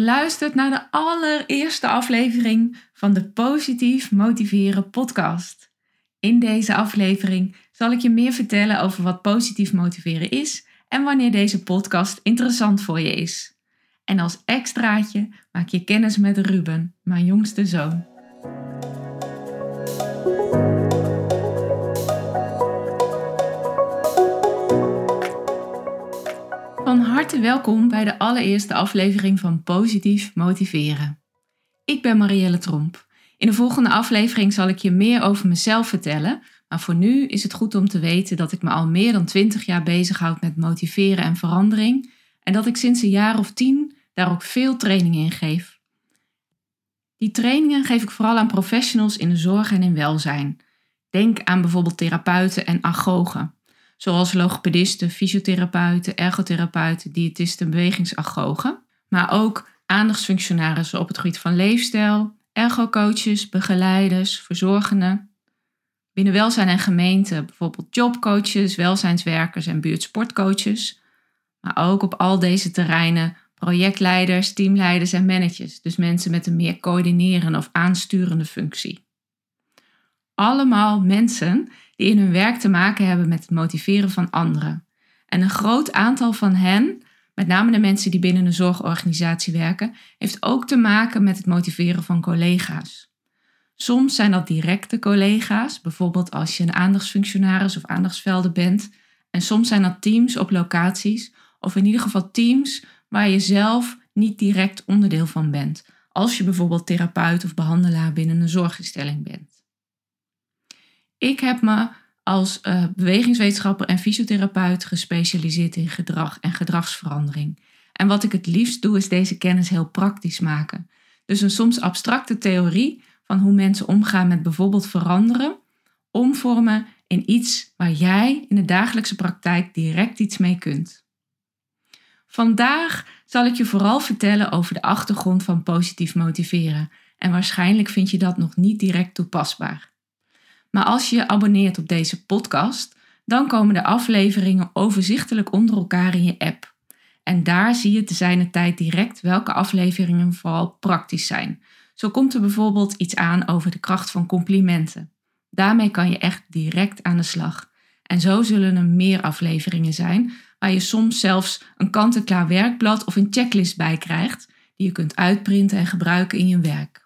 Je luistert naar de allereerste aflevering van de Positief Motiveren podcast. In deze aflevering zal ik je meer vertellen over wat positief motiveren is en wanneer deze podcast interessant voor je is. En als extraatje maak je kennis met Ruben, mijn jongste zoon. Harte welkom bij de allereerste aflevering van Positief Motiveren. Ik ben Marielle Tromp. In de volgende aflevering zal ik je meer over mezelf vertellen, maar voor nu is het goed om te weten dat ik me al meer dan 20 jaar bezighoud met motiveren en verandering en dat ik sinds een jaar of tien daar ook veel trainingen in geef. Die trainingen geef ik vooral aan professionals in de zorg en in welzijn. Denk aan bijvoorbeeld therapeuten en agogen, zoals logopedisten, fysiotherapeuten, ergotherapeuten, diëtisten, bewegingsagogen, maar ook aandachtsfunctionarissen op het gebied van leefstijl, ergocoaches, begeleiders, verzorgenden. Binnen welzijn en gemeente bijvoorbeeld jobcoaches, welzijnswerkers en buurtsportcoaches. Maar ook op al deze terreinen projectleiders, teamleiders en managers, dus mensen met een meer coördinerende of aansturende functie. Allemaal mensen die in hun werk te maken hebben met het motiveren van anderen. En een groot aantal van hen, met name de mensen die binnen een zorgorganisatie werken, heeft ook te maken met het motiveren van collega's. Soms zijn dat directe collega's, bijvoorbeeld als je een aandachtsfunctionaris of aandachtsvelden bent. En soms zijn dat teams op locaties, of in ieder geval teams waar je zelf niet direct onderdeel van bent, als je bijvoorbeeld therapeut of behandelaar binnen een zorginstelling bent. Ik heb me als uh, bewegingswetenschapper en fysiotherapeut gespecialiseerd in gedrag en gedragsverandering. En wat ik het liefst doe, is deze kennis heel praktisch maken. Dus een soms abstracte theorie van hoe mensen omgaan met bijvoorbeeld veranderen, omvormen in iets waar jij in de dagelijkse praktijk direct iets mee kunt. Vandaag zal ik je vooral vertellen over de achtergrond van positief motiveren en waarschijnlijk vind je dat nog niet direct toepasbaar. Maar als je je abonneert op deze podcast, dan komen de afleveringen overzichtelijk onder elkaar in je app. En daar zie je te zijner tijd direct welke afleveringen vooral praktisch zijn. Zo komt er bijvoorbeeld iets aan over de kracht van complimenten. Daarmee kan je echt direct aan de slag. En zo zullen er meer afleveringen zijn, waar je soms zelfs een kant-en-klaar werkblad of een checklist bij krijgt, die je kunt uitprinten en gebruiken in je werk.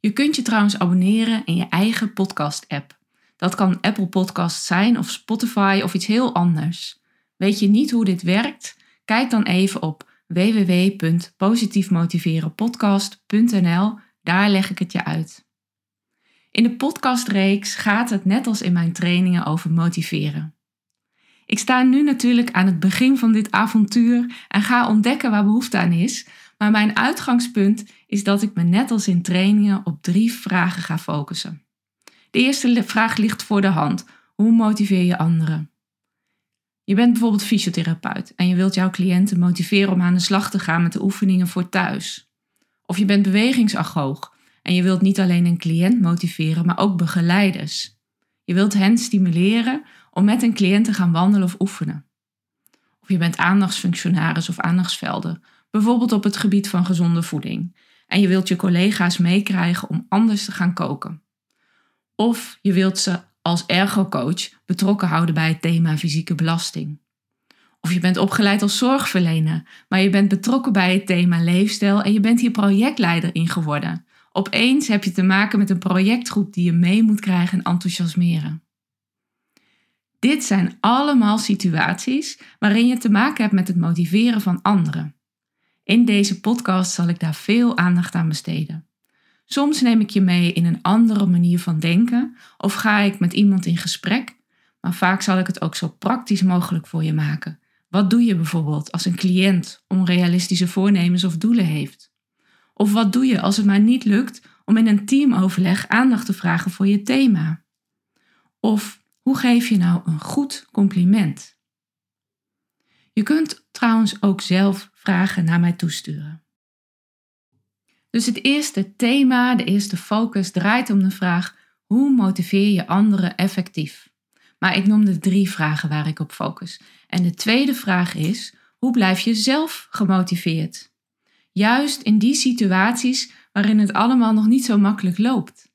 Je kunt je trouwens abonneren in je eigen podcast-app. Dat kan Apple Podcast zijn of Spotify of iets heel anders. Weet je niet hoe dit werkt? Kijk dan even op www.positiefmotiverenpodcast.nl. Daar leg ik het je uit. In de podcastreeks gaat het net als in mijn trainingen over motiveren. Ik sta nu natuurlijk aan het begin van dit avontuur en ga ontdekken waar behoefte aan is. Maar mijn uitgangspunt is dat ik me net als in trainingen op drie vragen ga focussen. De eerste vraag ligt voor de hand. Hoe motiveer je anderen? Je bent bijvoorbeeld fysiotherapeut en je wilt jouw cliënten motiveren om aan de slag te gaan met de oefeningen voor thuis. Of je bent bewegingsagoog en je wilt niet alleen een cliënt motiveren, maar ook begeleiders. Je wilt hen stimuleren om met een cliënt te gaan wandelen of oefenen. Of je bent aandachtsfunctionaris of aandachtsvelden, bijvoorbeeld op het gebied van gezonde voeding. En je wilt je collega's meekrijgen om anders te gaan koken. Of je wilt ze als ergocoach betrokken houden bij het thema fysieke belasting. Of je bent opgeleid als zorgverlener, maar je bent betrokken bij het thema leefstijl en je bent hier projectleider in geworden. Opeens heb je te maken met een projectgroep die je mee moet krijgen en enthousiasmeren. Dit zijn allemaal situaties waarin je te maken hebt met het motiveren van anderen. In deze podcast zal ik daar veel aandacht aan besteden. Soms neem ik je mee in een andere manier van denken of ga ik met iemand in gesprek, maar vaak zal ik het ook zo praktisch mogelijk voor je maken. Wat doe je bijvoorbeeld als een cliënt onrealistische voornemens of doelen heeft? Of wat doe je als het maar niet lukt om in een teamoverleg aandacht te vragen voor je thema? Of hoe geef je nou een goed compliment? Je kunt trouwens ook zelf vragen naar mij toesturen. Dus het eerste thema, de eerste focus draait om de vraag: hoe motiveer je anderen effectief? Maar ik noemde drie vragen waar ik op focus. En de tweede vraag is: hoe blijf je zelf gemotiveerd? Juist in die situaties waarin het allemaal nog niet zo makkelijk loopt.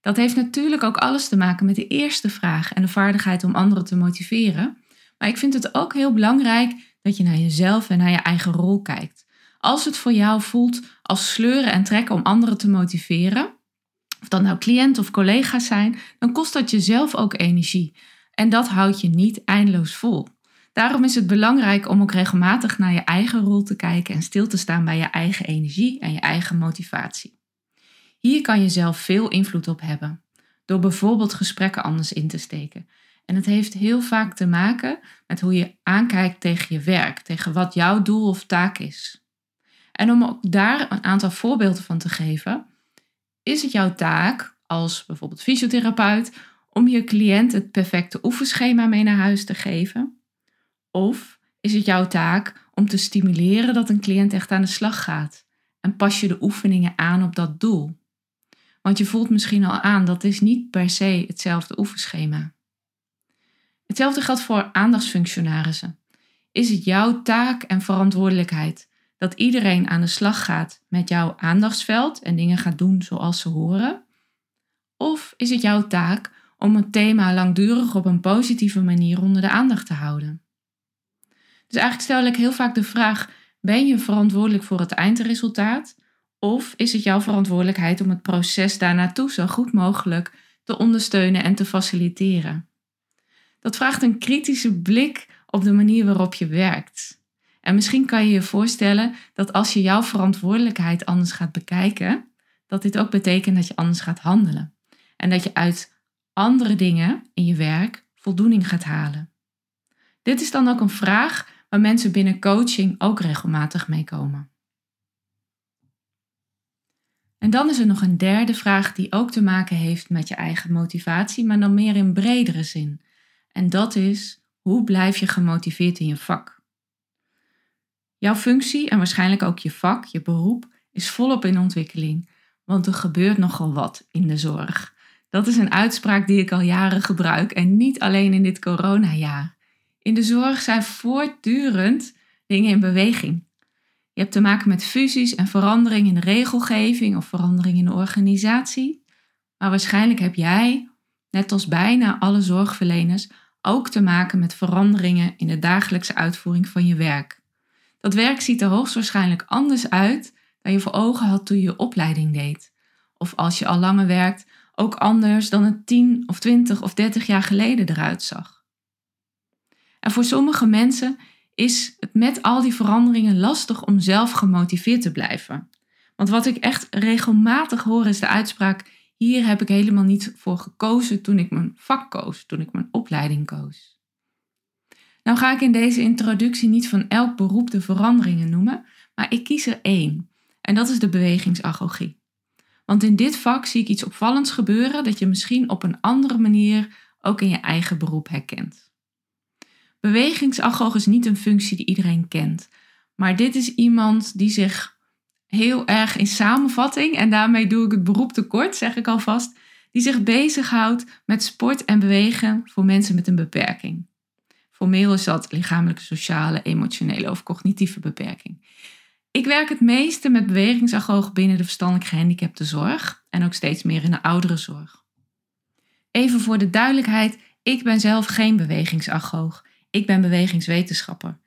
Dat heeft natuurlijk ook alles te maken met de eerste vraag en de vaardigheid om anderen te motiveren. Maar ik vind het ook heel belangrijk dat je naar jezelf en naar je eigen rol kijkt. Als het voor jou voelt als sleuren en trekken om anderen te motiveren, of dat nou cliënt of collega's zijn, dan kost dat jezelf ook energie. En dat houd je niet eindeloos vol. Daarom is het belangrijk om ook regelmatig naar je eigen rol te kijken en stil te staan bij je eigen energie en je eigen motivatie. Hier kan je zelf veel invloed op hebben, door bijvoorbeeld gesprekken anders in te steken. En het heeft heel vaak te maken met hoe je aankijkt tegen je werk, tegen wat jouw doel of taak is. En om ook daar een aantal voorbeelden van te geven, is het jouw taak als bijvoorbeeld fysiotherapeut om je cliënt het perfecte oefenschema mee naar huis te geven? Of is het jouw taak om te stimuleren dat een cliënt echt aan de slag gaat? En pas je de oefeningen aan op dat doel? Want je voelt misschien al aan dat is niet per se hetzelfde oefenschema. Hetzelfde geldt voor aandachtsfunctionarissen. Is het jouw taak en verantwoordelijkheid dat iedereen aan de slag gaat met jouw aandachtsveld en dingen gaat doen zoals ze horen? Of is het jouw taak om het thema langdurig op een positieve manier onder de aandacht te houden? Dus eigenlijk stel ik heel vaak de vraag: ben je verantwoordelijk voor het eindresultaat? Of is het jouw verantwoordelijkheid om het proces daarnaartoe zo goed mogelijk te ondersteunen en te faciliteren? Dat vraagt een kritische blik op de manier waarop je werkt. En misschien kan je je voorstellen dat als je jouw verantwoordelijkheid anders gaat bekijken, dat dit ook betekent dat je anders gaat handelen. En dat je uit andere dingen in je werk voldoening gaat halen. Dit is dan ook een vraag waar mensen binnen coaching ook regelmatig mee komen. En dan is er nog een derde vraag die ook te maken heeft met je eigen motivatie, maar dan meer in bredere zin. En dat is: hoe blijf je gemotiveerd in je vak? Jouw functie en waarschijnlijk ook je vak, je beroep, is volop in ontwikkeling, want er gebeurt nogal wat in de zorg. Dat is een uitspraak die ik al jaren gebruik en niet alleen in dit coronajaar. In de zorg zijn voortdurend dingen in beweging. Je hebt te maken met fusies en verandering in de regelgeving of verandering in de organisatie. Maar waarschijnlijk heb jij, net als bijna alle zorgverleners, ook te maken met veranderingen in de dagelijkse uitvoering van je werk. Dat werk ziet er hoogstwaarschijnlijk anders uit dan je voor ogen had toen je je opleiding deed. Of als je al langer werkt, ook anders dan het 10 of 20 of 30 jaar geleden eruit zag. En voor sommige mensen is het met al die veranderingen lastig om zelf gemotiveerd te blijven. Want wat ik echt regelmatig hoor is de uitspraak: hier heb ik helemaal niet voor gekozen toen ik mijn vak koos, toen ik mijn opleiding koos. Nou ga ik in deze introductie niet van elk beroep de veranderingen noemen, maar ik kies er één. En dat is de bewegingsagogie. Want in dit vak zie ik iets opvallends gebeuren dat je misschien op een andere manier ook in je eigen beroep herkent. Bewegingsagoog is niet een functie die iedereen kent, maar dit is iemand die zich heel erg in samenvatting, en daarmee doe ik het beroep tekort, zeg ik alvast, die zich bezighoudt met sport en bewegen voor mensen met een beperking. Formeel is dat lichamelijke, sociale, emotionele of cognitieve beperking. Ik werk het meeste met bewegingsagoog binnen de verstandelijk gehandicapte zorg en ook steeds meer in de ouderenzorg. Even voor de duidelijkheid, ik ben zelf geen bewegingsagoog. Ik ben bewegingswetenschapper.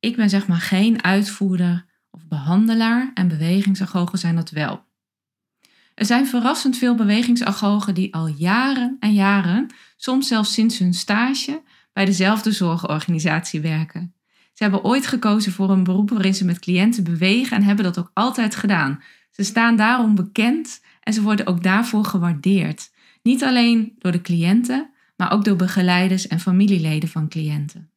Ik ben zeg maar geen uitvoerder of behandelaar en bewegingsagogen zijn dat wel. Er zijn verrassend veel bewegingsagogen die al jaren en jaren, soms zelfs sinds hun stage, bij dezelfde zorgorganisatie werken. Ze hebben ooit gekozen voor een beroep waarin ze met cliënten bewegen en hebben dat ook altijd gedaan. Ze staan daarom bekend en ze worden ook daarvoor gewaardeerd. Niet alleen door de cliënten, maar ook door begeleiders en familieleden van cliënten.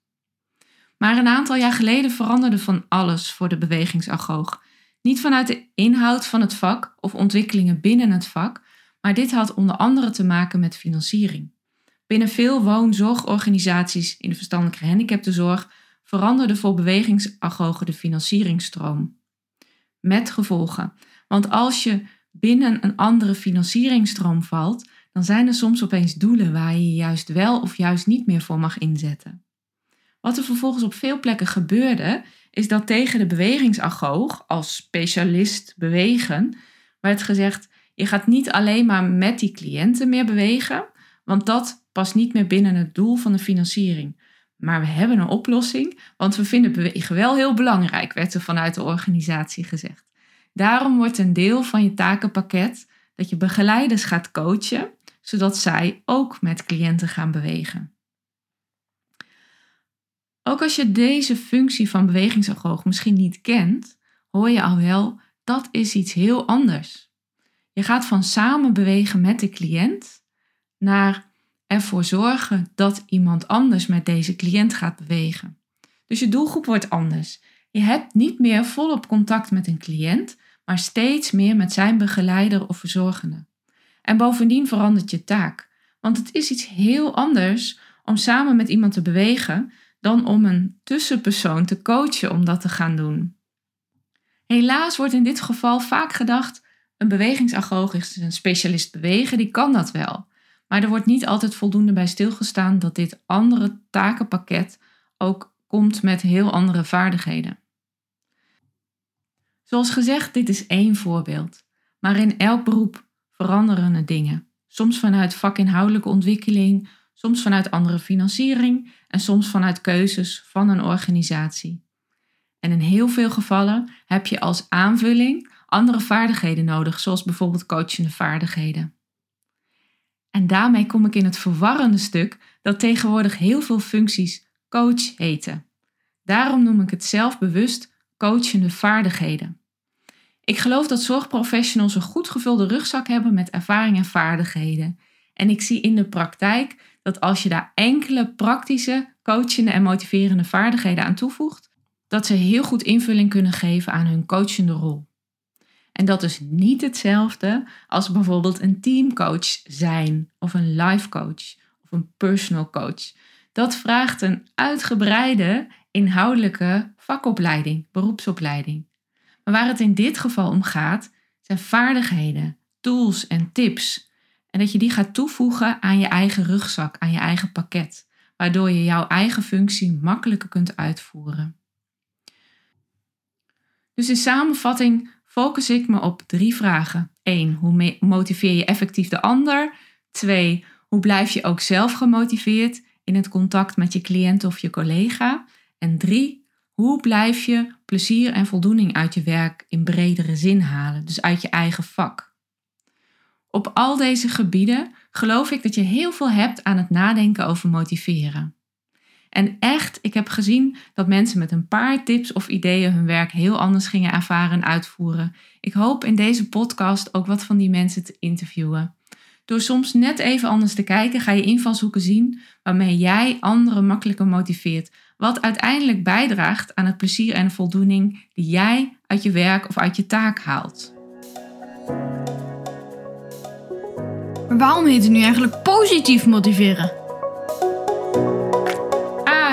Maar een aantal jaar geleden veranderde van alles voor de bewegingsagoog. Niet vanuit de inhoud van het vak of ontwikkelingen binnen het vak, maar dit had onder andere te maken met financiering. Binnen veel woonzorgorganisaties in de verstandelijke gehandicaptenzorg veranderde voor bewegingsagogen de financieringsstroom. Met gevolgen. Want als je binnen een andere financieringsstroom valt, dan zijn er soms opeens doelen waar je je juist wel of juist niet meer voor mag inzetten. Wat er vervolgens op veel plekken gebeurde, is dat tegen de bewegingsagoog als specialist bewegen werd gezegd: je gaat niet alleen maar met die cliënten meer bewegen, want dat past niet meer binnen het doel van de financiering. Maar we hebben een oplossing, want we vinden bewegen wel heel belangrijk, werd er vanuit de organisatie gezegd. Daarom wordt een deel van je takenpakket dat je begeleiders gaat coachen, zodat zij ook met cliënten gaan bewegen. Ook als je deze functie van bewegingsagoog misschien niet kent, hoor je al wel dat is iets heel anders. Je gaat van samen bewegen met de cliënt naar ervoor zorgen dat iemand anders met deze cliënt gaat bewegen. Dus je doelgroep wordt anders. Je hebt niet meer volop contact met een cliënt, maar steeds meer met zijn begeleider of verzorgende. En bovendien verandert je taak, want het is iets heel anders om samen met iemand te bewegen dan om een tussenpersoon te coachen om dat te gaan doen. Helaas wordt in dit geval vaak gedacht: een bewegingsagoog is een specialist bewegen, die kan dat wel. Maar er wordt niet altijd voldoende bij stilgestaan dat dit andere takenpakket ook komt met heel andere vaardigheden. Zoals gezegd, dit is één voorbeeld. Maar in elk beroep veranderen er dingen. Soms vanuit vakinhoudelijke ontwikkeling, soms vanuit andere financiering en soms vanuit keuzes van een organisatie. En in heel veel gevallen heb je als aanvulling andere vaardigheden nodig, zoals bijvoorbeeld coachende vaardigheden. En daarmee kom ik in het verwarrende stuk dat tegenwoordig heel veel functies coach heten. Daarom noem ik het zelf bewust coachende vaardigheden. Ik geloof dat zorgprofessionals een goed gevulde rugzak hebben met ervaring en vaardigheden. En ik zie in de praktijk dat als je daar enkele praktische, coachende en motiverende vaardigheden aan toevoegt, dat ze heel goed invulling kunnen geven aan hun coachende rol. En dat is niet hetzelfde als bijvoorbeeld een teamcoach zijn of een life coach of een personal coach. Dat vraagt een uitgebreide inhoudelijke vakopleiding, beroepsopleiding. Maar waar het in dit geval om gaat, zijn vaardigheden, tools en tips. En dat je die gaat toevoegen aan je eigen rugzak, aan je eigen pakket, waardoor je jouw eigen functie makkelijker kunt uitvoeren. Dus in samenvatting focus ik me op drie vragen. 1. Hoe motiveer je effectief de ander? 2. Hoe blijf je ook zelf gemotiveerd in het contact met je cliënt of je collega? En 3. Hoe blijf je plezier en voldoening uit je werk in bredere zin halen, dus uit je eigen vak? Op al deze gebieden geloof ik dat je heel veel hebt aan het nadenken over motiveren. En echt, ik heb gezien dat mensen met een paar tips of ideeën hun werk heel anders gingen ervaren en uitvoeren. Ik hoop in deze podcast ook wat van die mensen te interviewen. Door soms net even anders te kijken, ga je invalshoeken zien waarmee jij anderen makkelijker motiveert. Wat uiteindelijk bijdraagt aan het plezier en de voldoening die jij uit je werk of uit je taak haalt. Waarom heet het nu eigenlijk positief motiveren?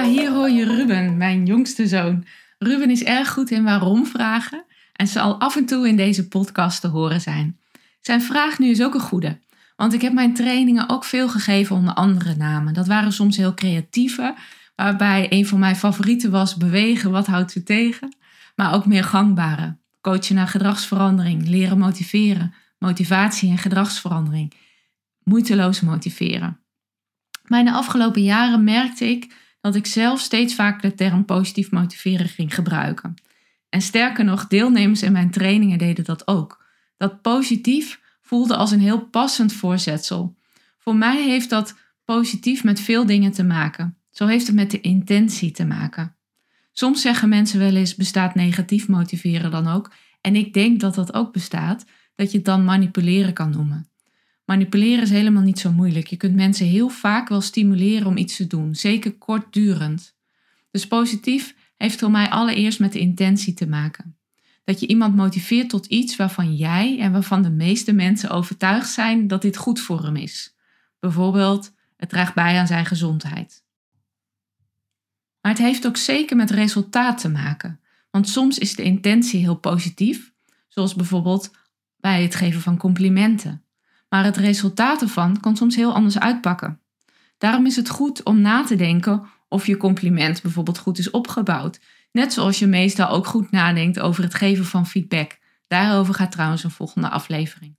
hier hoor je Ruben, mijn jongste zoon. Ruben is erg goed in waarom vragen en zal af en toe in deze podcast te horen zijn. Zijn vraag nu is ook een goede, want ik heb mijn trainingen ook veel gegeven onder andere namen. Dat waren soms heel creatieve, waarbij een van mijn favorieten was bewegen, wat houdt u tegen? Maar ook meer gangbare. Coachen naar gedragsverandering, leren motiveren, motivatie en gedragsverandering. Moeiteloos motiveren. De afgelopen jaren merkte ik dat ik zelf steeds vaker de term positief motiveren ging gebruiken. En sterker nog, deelnemers in mijn trainingen deden dat ook. Dat positief voelde als een heel passend voorzetsel. Voor mij heeft dat positief met veel dingen te maken. Zo heeft het met de intentie te maken. Soms zeggen mensen wel eens: bestaat negatief motiveren dan ook? En ik denk dat dat ook bestaat, dat je het dan manipuleren kan noemen. Manipuleren is helemaal niet zo moeilijk. Je kunt mensen heel vaak wel stimuleren om iets te doen, zeker kortdurend. Dus positief heeft voor mij allereerst met de intentie te maken. Dat je iemand motiveert tot iets waarvan jij en waarvan de meeste mensen overtuigd zijn dat dit goed voor hem is. Bijvoorbeeld, het draagt bij aan zijn gezondheid. Maar het heeft ook zeker met resultaat te maken. Want soms is de intentie heel positief, zoals bijvoorbeeld bij het geven van complimenten. Maar het resultaat ervan kan soms heel anders uitpakken. Daarom is het goed om na te denken of je compliment bijvoorbeeld goed is opgebouwd. Net zoals je meestal ook goed nadenkt over het geven van feedback. Daarover gaat trouwens een volgende aflevering.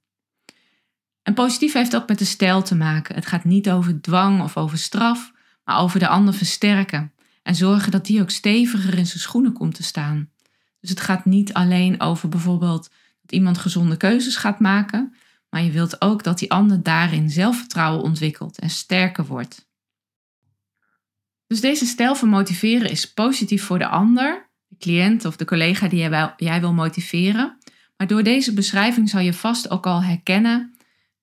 En positief heeft ook met de stijl te maken. Het gaat niet over dwang of over straf, maar over de ander versterken en zorgen dat die ook steviger in zijn schoenen komt te staan. Dus het gaat niet alleen over bijvoorbeeld dat iemand gezonde keuzes gaat maken, maar je wilt ook dat die ander daarin zelfvertrouwen ontwikkelt en sterker wordt. Dus deze stijl van motiveren is positief voor de ander, de cliënt of de collega die jij wil motiveren. Maar door deze beschrijving zal je vast ook al herkennen,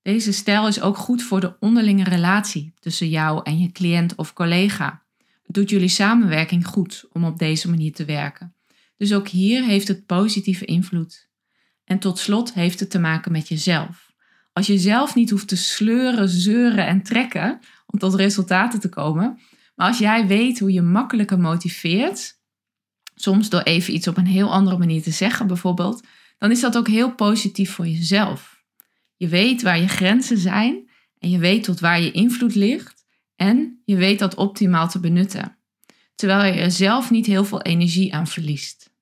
deze stijl is ook goed voor de onderlinge relatie tussen jou en je cliënt of collega. Het doet jullie samenwerking goed om op deze manier te werken. Dus ook hier heeft het positieve invloed. En tot slot heeft het te maken met jezelf. Als je zelf niet hoeft te sleuren, zeuren en trekken om tot resultaten te komen, maar als jij weet hoe je makkelijker motiveert, soms door even iets op een heel andere manier te zeggen bijvoorbeeld, dan is dat ook heel positief voor jezelf. Je weet waar je grenzen zijn en je weet tot waar je invloed ligt en je weet dat optimaal te benutten, terwijl je er zelf niet heel veel energie aan verliest.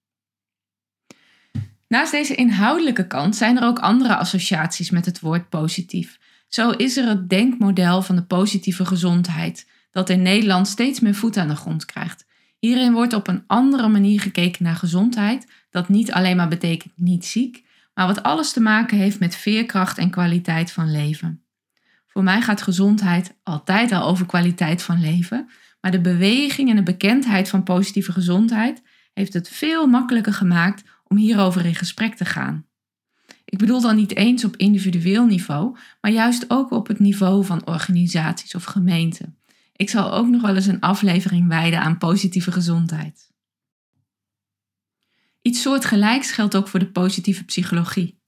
Naast deze inhoudelijke kant zijn er ook andere associaties met het woord positief. Zo is er het denkmodel van de positieve gezondheid, dat in Nederland steeds meer voet aan de grond krijgt. Hierin wordt op een andere manier gekeken naar gezondheid, dat niet alleen maar betekent niet ziek, maar wat alles te maken heeft met veerkracht en kwaliteit van leven. Voor mij gaat gezondheid altijd al over kwaliteit van leven, maar de beweging en de bekendheid van positieve gezondheid heeft het veel makkelijker gemaakt om hierover in gesprek te gaan. Ik bedoel dan niet eens op individueel niveau, maar juist ook op het niveau van organisaties of gemeenten. Ik zal ook nog wel eens een aflevering wijden aan positieve gezondheid. Iets soortgelijks geldt ook voor de positieve psychologie.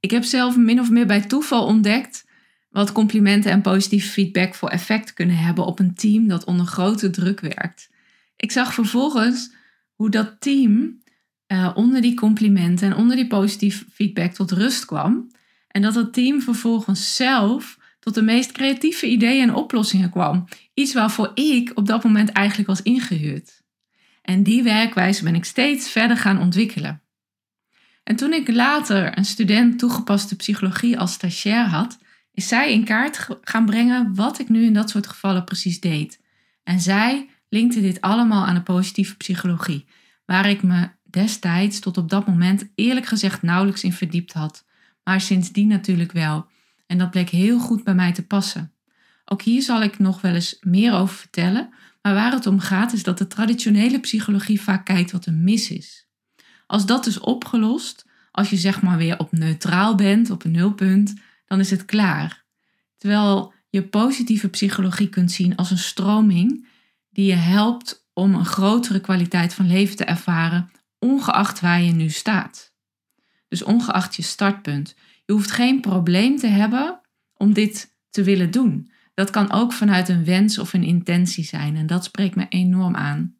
Ik heb zelf min of meer bij toeval ontdekt wat complimenten en positieve feedback voor effect kunnen hebben op een team dat onder grote druk werkt. Ik zag vervolgens hoe dat team uh, onder die complimenten en onder die positieve feedback tot rust kwam. En dat het team vervolgens zelf tot de meest creatieve ideeën en oplossingen kwam. Iets waarvoor ik op dat moment eigenlijk was ingehuurd. En die werkwijze ben ik steeds verder gaan ontwikkelen. En toen ik later een student toegepaste psychologie als stagiair had, is zij in kaart gaan brengen wat ik nu in dat soort gevallen precies deed. En zij linkte dit allemaal aan de positieve psychologie, waar ik me destijds tot op dat moment eerlijk gezegd nauwelijks in verdiept had, maar sindsdien natuurlijk wel. En dat bleek heel goed bij mij te passen. Ook hier zal ik nog wel eens meer over vertellen, maar waar het om gaat is dat de traditionele psychologie vaak kijkt wat er mis is. Als dat is opgelost, als je zeg maar weer op neutraal bent, op een nulpunt, dan is het klaar. Terwijl je positieve psychologie kunt zien als een stroming die je helpt om een grotere kwaliteit van leven te ervaren, ongeacht waar je nu staat. Dus ongeacht je startpunt. Je hoeft geen probleem te hebben om dit te willen doen. Dat kan ook vanuit een wens of een intentie zijn en dat spreekt me enorm aan.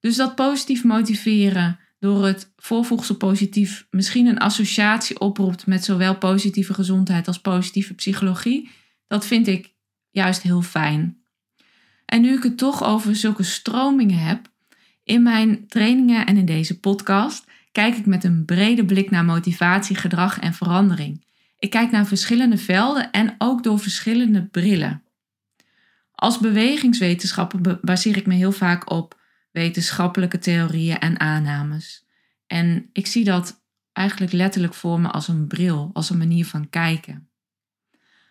Dus dat positief motiveren door het voorvoegsel positief misschien een associatie oproept met zowel positieve gezondheid als positieve psychologie, dat vind ik juist heel fijn. En nu ik het toch over zulke stromingen heb, in mijn trainingen en in deze podcast kijk ik met een brede blik naar motivatie, gedrag en verandering. Ik kijk naar verschillende velden en ook door verschillende brillen. Als bewegingswetenschapper baseer ik me heel vaak op wetenschappelijke theorieën en aannames. En ik zie dat eigenlijk letterlijk voor me als een bril, als een manier van kijken.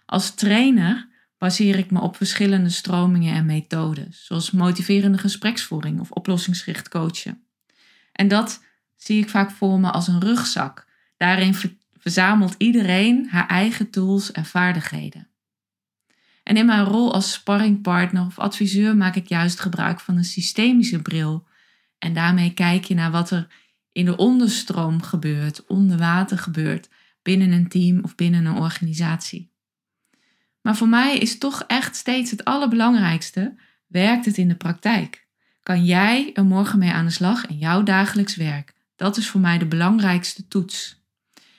Als trainer baseer ik me op verschillende stromingen en methodes, zoals motiverende gespreksvoering of oplossingsgericht coachen. En dat zie ik vaak voor me als een rugzak. Daarin verzamelt iedereen haar eigen tools en vaardigheden. En in mijn rol als sparringpartner of adviseur maak ik juist gebruik van een systemische bril. En daarmee kijk je naar wat er in de onderstroom gebeurt, onder water gebeurt, binnen een team of binnen een organisatie. Maar voor mij is toch echt steeds het allerbelangrijkste: werkt het in de praktijk? Kan jij er morgen mee aan de slag in jouw dagelijks werk? Dat is voor mij de belangrijkste toets.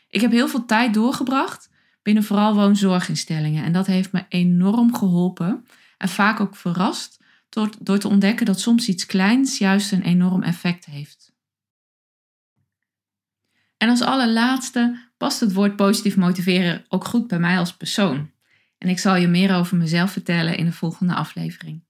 Ik heb heel veel tijd doorgebracht binnen vooral woonzorginstellingen en dat heeft me enorm geholpen en vaak ook verrast door, door te ontdekken dat soms iets kleins juist een enorm effect heeft. En als allerlaatste past het woord positief motiveren ook goed bij mij als persoon. En ik zal je meer over mezelf vertellen in de volgende aflevering.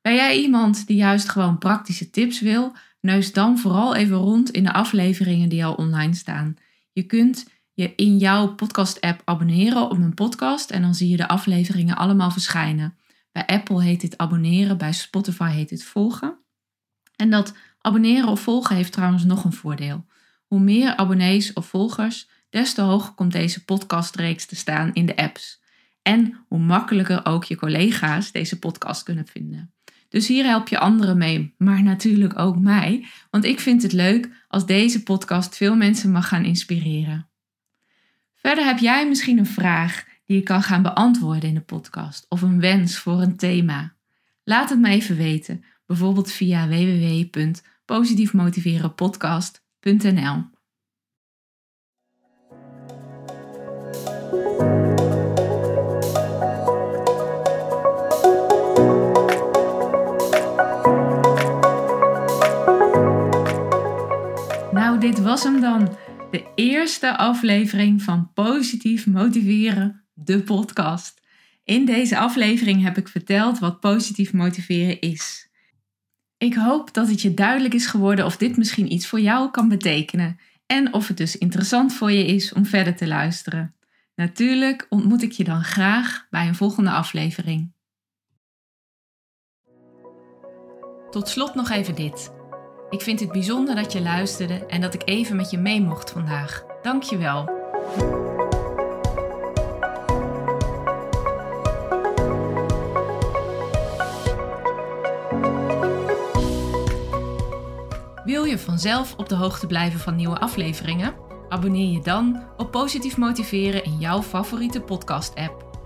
Ben jij iemand die juist gewoon praktische tips wil? Neus dan vooral even rond in de afleveringen die al online staan. Je kunt je in jouw podcast-app abonneren op mijn podcast en dan zie je de afleveringen allemaal verschijnen. Bij Apple heet dit abonneren, bij Spotify heet dit volgen. En dat abonneren of volgen heeft trouwens nog een voordeel. Hoe meer abonnees of volgers, des te hoger komt deze podcastreeks te staan in de apps. En hoe makkelijker ook je collega's deze podcast kunnen vinden. Dus hier help je anderen mee, maar natuurlijk ook mij, want ik vind het leuk als deze podcast veel mensen mag gaan inspireren. Verder heb jij misschien een vraag die je kan gaan beantwoorden in de podcast of een wens voor een thema. Laat het me even weten, bijvoorbeeld via www.positiefmotiverenpodcast.nl. dit was hem dan. De eerste aflevering van Positief Motiveren, de podcast. In deze aflevering heb ik verteld wat positief motiveren is. Ik hoop dat het je duidelijk is geworden of dit misschien iets voor jou kan betekenen en of het dus interessant voor je is om verder te luisteren. Natuurlijk ontmoet ik je dan graag bij een volgende aflevering. Tot slot nog even dit. Ik vind het bijzonder dat je luisterde en dat ik even met je mee mocht vandaag. Dank je wel. Wil je vanzelf op de hoogte blijven van nieuwe afleveringen? Abonneer je dan op Positief Motiveren in jouw favoriete podcast-app.